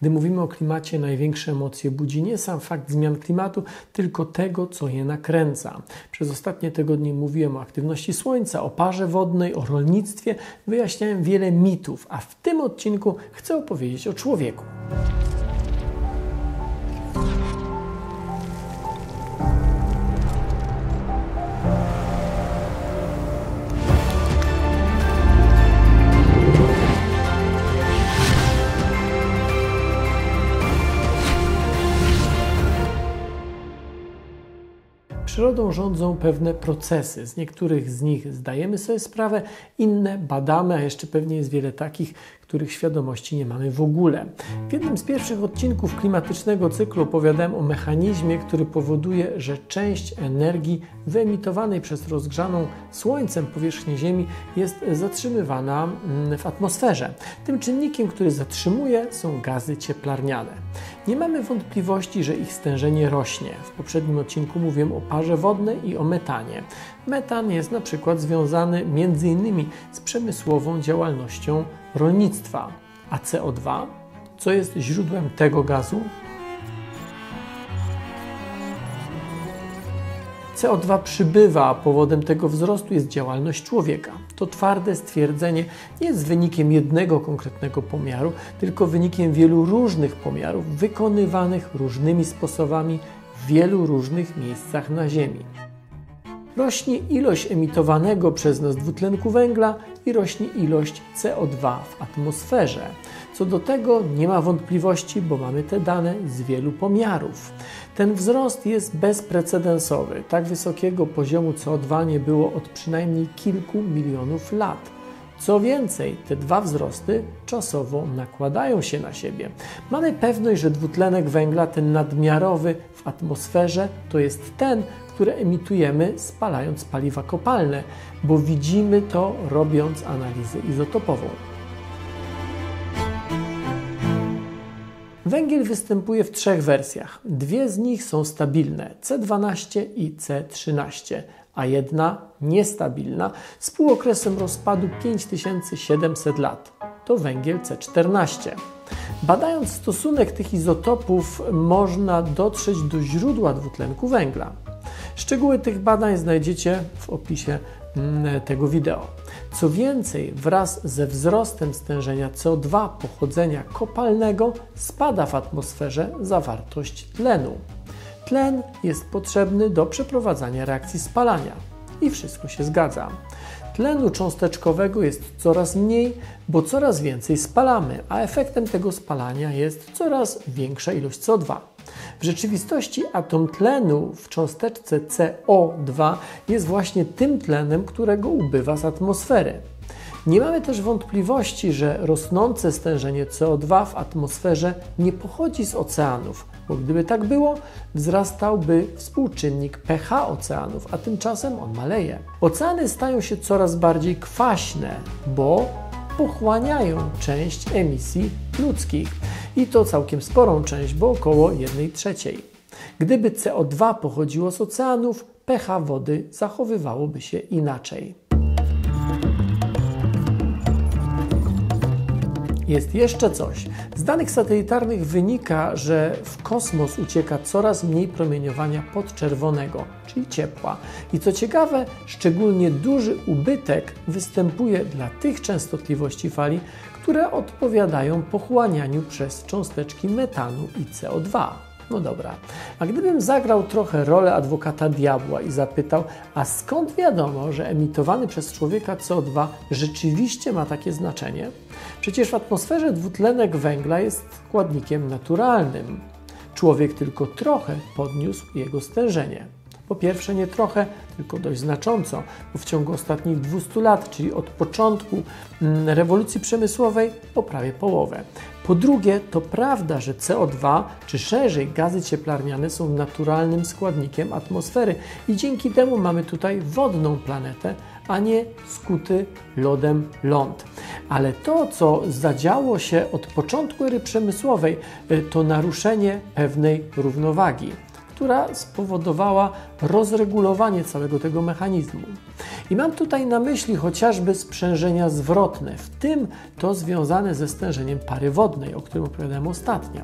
Gdy mówimy o klimacie, największe emocje budzi nie sam fakt zmian klimatu, tylko tego, co je nakręca. Przez ostatnie tygodnie mówiłem o aktywności Słońca, o parze wodnej, o rolnictwie, wyjaśniałem wiele mitów, a w tym odcinku chcę opowiedzieć o człowieku. Przyrodą rządzą pewne procesy. Z niektórych z nich zdajemy sobie sprawę, inne badamy, a jeszcze pewnie jest wiele takich, których świadomości nie mamy w ogóle. W jednym z pierwszych odcinków klimatycznego cyklu opowiadałem o mechanizmie, który powoduje, że część energii wyemitowanej przez rozgrzaną Słońcem powierzchnię Ziemi jest zatrzymywana mm, w atmosferze. Tym czynnikiem, który zatrzymuje, są gazy cieplarniane. Nie mamy wątpliwości, że ich stężenie rośnie. W poprzednim odcinku mówiłem o parze wodnej i o metanie. Metan jest na przykład związany m.in. z przemysłową działalnością rolnictwa, a CO2, co jest źródłem tego gazu, CO2 przybywa, a powodem tego wzrostu jest działalność człowieka. To twarde stwierdzenie nie jest wynikiem jednego konkretnego pomiaru, tylko wynikiem wielu różnych pomiarów wykonywanych różnymi sposobami w wielu różnych miejscach na Ziemi rośnie ilość emitowanego przez nas dwutlenku węgla i rośnie ilość CO2 w atmosferze. Co do tego nie ma wątpliwości, bo mamy te dane z wielu pomiarów. Ten wzrost jest bezprecedensowy. Tak wysokiego poziomu CO2 nie było od przynajmniej kilku milionów lat. Co więcej, te dwa wzrosty czasowo nakładają się na siebie. Mamy pewność, że dwutlenek węgla, ten nadmiarowy w atmosferze, to jest ten, które emitujemy spalając paliwa kopalne, bo widzimy to robiąc analizę izotopową. Węgiel występuje w trzech wersjach. Dwie z nich są stabilne C12 i C13, a jedna niestabilna z półokresem rozpadu 5700 lat. To węgiel C14. Badając stosunek tych izotopów, można dotrzeć do źródła dwutlenku węgla. Szczegóły tych badań znajdziecie w opisie mm, tego wideo. Co więcej, wraz ze wzrostem stężenia CO2 pochodzenia kopalnego spada w atmosferze zawartość tlenu. Tlen jest potrzebny do przeprowadzania reakcji spalania. I wszystko się zgadza. Tlenu cząsteczkowego jest coraz mniej, bo coraz więcej spalamy, a efektem tego spalania jest coraz większa ilość CO2. W rzeczywistości atom tlenu w cząsteczce CO2 jest właśnie tym tlenem, którego ubywa z atmosfery. Nie mamy też wątpliwości, że rosnące stężenie CO2 w atmosferze nie pochodzi z oceanów, bo gdyby tak było, wzrastałby współczynnik pH oceanów, a tymczasem on maleje. Oceany stają się coraz bardziej kwaśne, bo pochłaniają część emisji ludzkich i to całkiem sporą część, bo około 1 trzeciej. Gdyby CO2 pochodziło z oceanów, pH wody zachowywałoby się inaczej. Jest jeszcze coś. Z danych satelitarnych wynika, że w kosmos ucieka coraz mniej promieniowania podczerwonego, czyli ciepła. I co ciekawe, szczególnie duży ubytek występuje dla tych częstotliwości fali, które odpowiadają pochłanianiu przez cząsteczki metanu i CO2. No dobra, a gdybym zagrał trochę rolę adwokata diabła i zapytał, a skąd wiadomo, że emitowany przez człowieka CO2 rzeczywiście ma takie znaczenie? Przecież w atmosferze dwutlenek węgla jest składnikiem naturalnym. Człowiek tylko trochę podniósł jego stężenie. Po pierwsze, nie trochę, tylko dość znacząco, bo w ciągu ostatnich 200 lat, czyli od początku mm, rewolucji przemysłowej, o prawie połowę. Po drugie, to prawda, że CO2, czy szerzej gazy cieplarniane są naturalnym składnikiem atmosfery i dzięki temu mamy tutaj wodną planetę, a nie skuty lodem ląd. Ale to, co zadziało się od początku ery przemysłowej, y, to naruszenie pewnej równowagi która spowodowała rozregulowanie całego tego mechanizmu. I mam tutaj na myśli chociażby sprzężenia zwrotne, w tym to związane ze stężeniem pary wodnej, o którym opowiadałem ostatnio.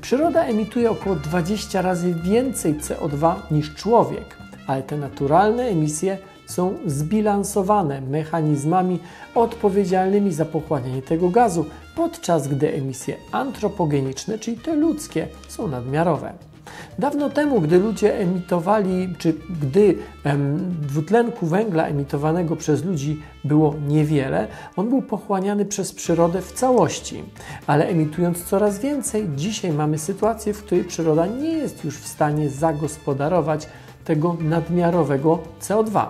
Przyroda emituje około 20 razy więcej CO2 niż człowiek, ale te naturalne emisje są zbilansowane mechanizmami odpowiedzialnymi za pochłanianie tego gazu, podczas gdy emisje antropogeniczne, czyli te ludzkie, są nadmiarowe. Dawno temu, gdy ludzie emitowali, czy gdy em, dwutlenku węgla emitowanego przez ludzi było niewiele, on był pochłaniany przez przyrodę w całości. Ale emitując coraz więcej, dzisiaj mamy sytuację, w której przyroda nie jest już w stanie zagospodarować tego nadmiarowego CO2.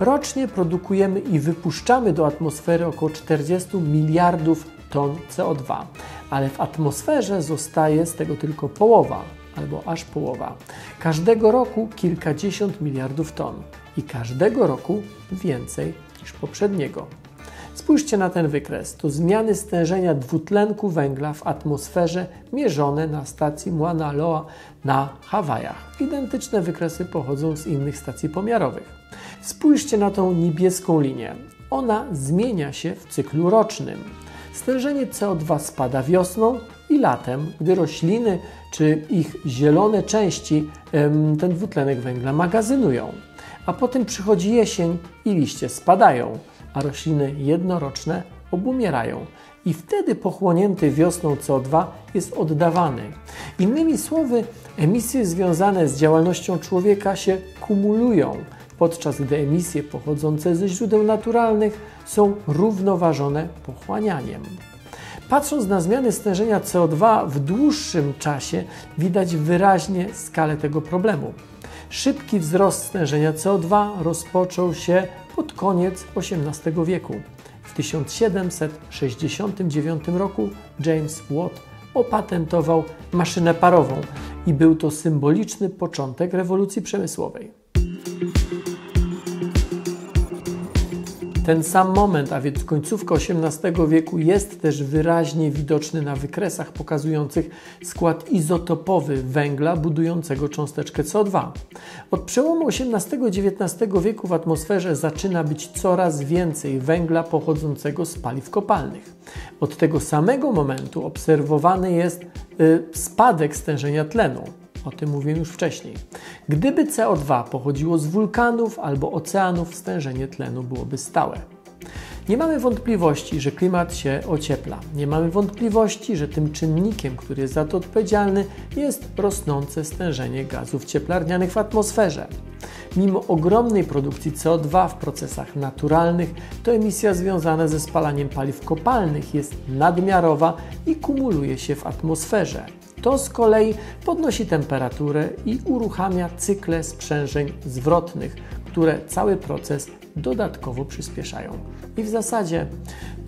Rocznie produkujemy i wypuszczamy do atmosfery około 40 miliardów ton CO2, ale w atmosferze zostaje z tego tylko połowa albo aż połowa. Każdego roku kilkadziesiąt miliardów ton i każdego roku więcej niż poprzedniego. Spójrzcie na ten wykres. To zmiany stężenia dwutlenku węgla w atmosferze mierzone na stacji Mauna Loa na Hawajach. Identyczne wykresy pochodzą z innych stacji pomiarowych. Spójrzcie na tą niebieską linię. Ona zmienia się w cyklu rocznym. Stężenie CO2 spada wiosną i latem, gdy rośliny czy ich zielone części ten dwutlenek węgla magazynują. A potem przychodzi jesień i liście spadają, a rośliny jednoroczne obumierają. I wtedy pochłonięty wiosną CO2 jest oddawany. Innymi słowy, emisje związane z działalnością człowieka się kumulują podczas gdy emisje pochodzące ze źródeł naturalnych są równoważone pochłanianiem. Patrząc na zmiany stężenia CO2 w dłuższym czasie, widać wyraźnie skalę tego problemu. Szybki wzrost stężenia CO2 rozpoczął się pod koniec XVIII wieku. W 1769 roku James Watt opatentował maszynę parową i był to symboliczny początek rewolucji przemysłowej. Ten sam moment, a więc końcówka XVIII wieku, jest też wyraźnie widoczny na wykresach pokazujących skład izotopowy węgla budującego cząsteczkę CO2. Od przełomu XVIII i XIX wieku w atmosferze zaczyna być coraz więcej węgla pochodzącego z paliw kopalnych. Od tego samego momentu obserwowany jest y, spadek stężenia tlenu. O tym mówiłem już wcześniej. Gdyby CO2 pochodziło z wulkanów albo oceanów, stężenie tlenu byłoby stałe. Nie mamy wątpliwości, że klimat się ociepla. Nie mamy wątpliwości, że tym czynnikiem, który jest za to odpowiedzialny, jest rosnące stężenie gazów cieplarnianych w atmosferze. Mimo ogromnej produkcji CO2 w procesach naturalnych, to emisja związana ze spalaniem paliw kopalnych jest nadmiarowa i kumuluje się w atmosferze. To z kolei podnosi temperaturę i uruchamia cykle sprzężeń zwrotnych, które cały proces dodatkowo przyspieszają. I w zasadzie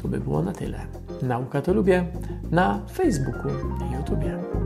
to by było na tyle. Nauka to lubię na Facebooku i YouTubie.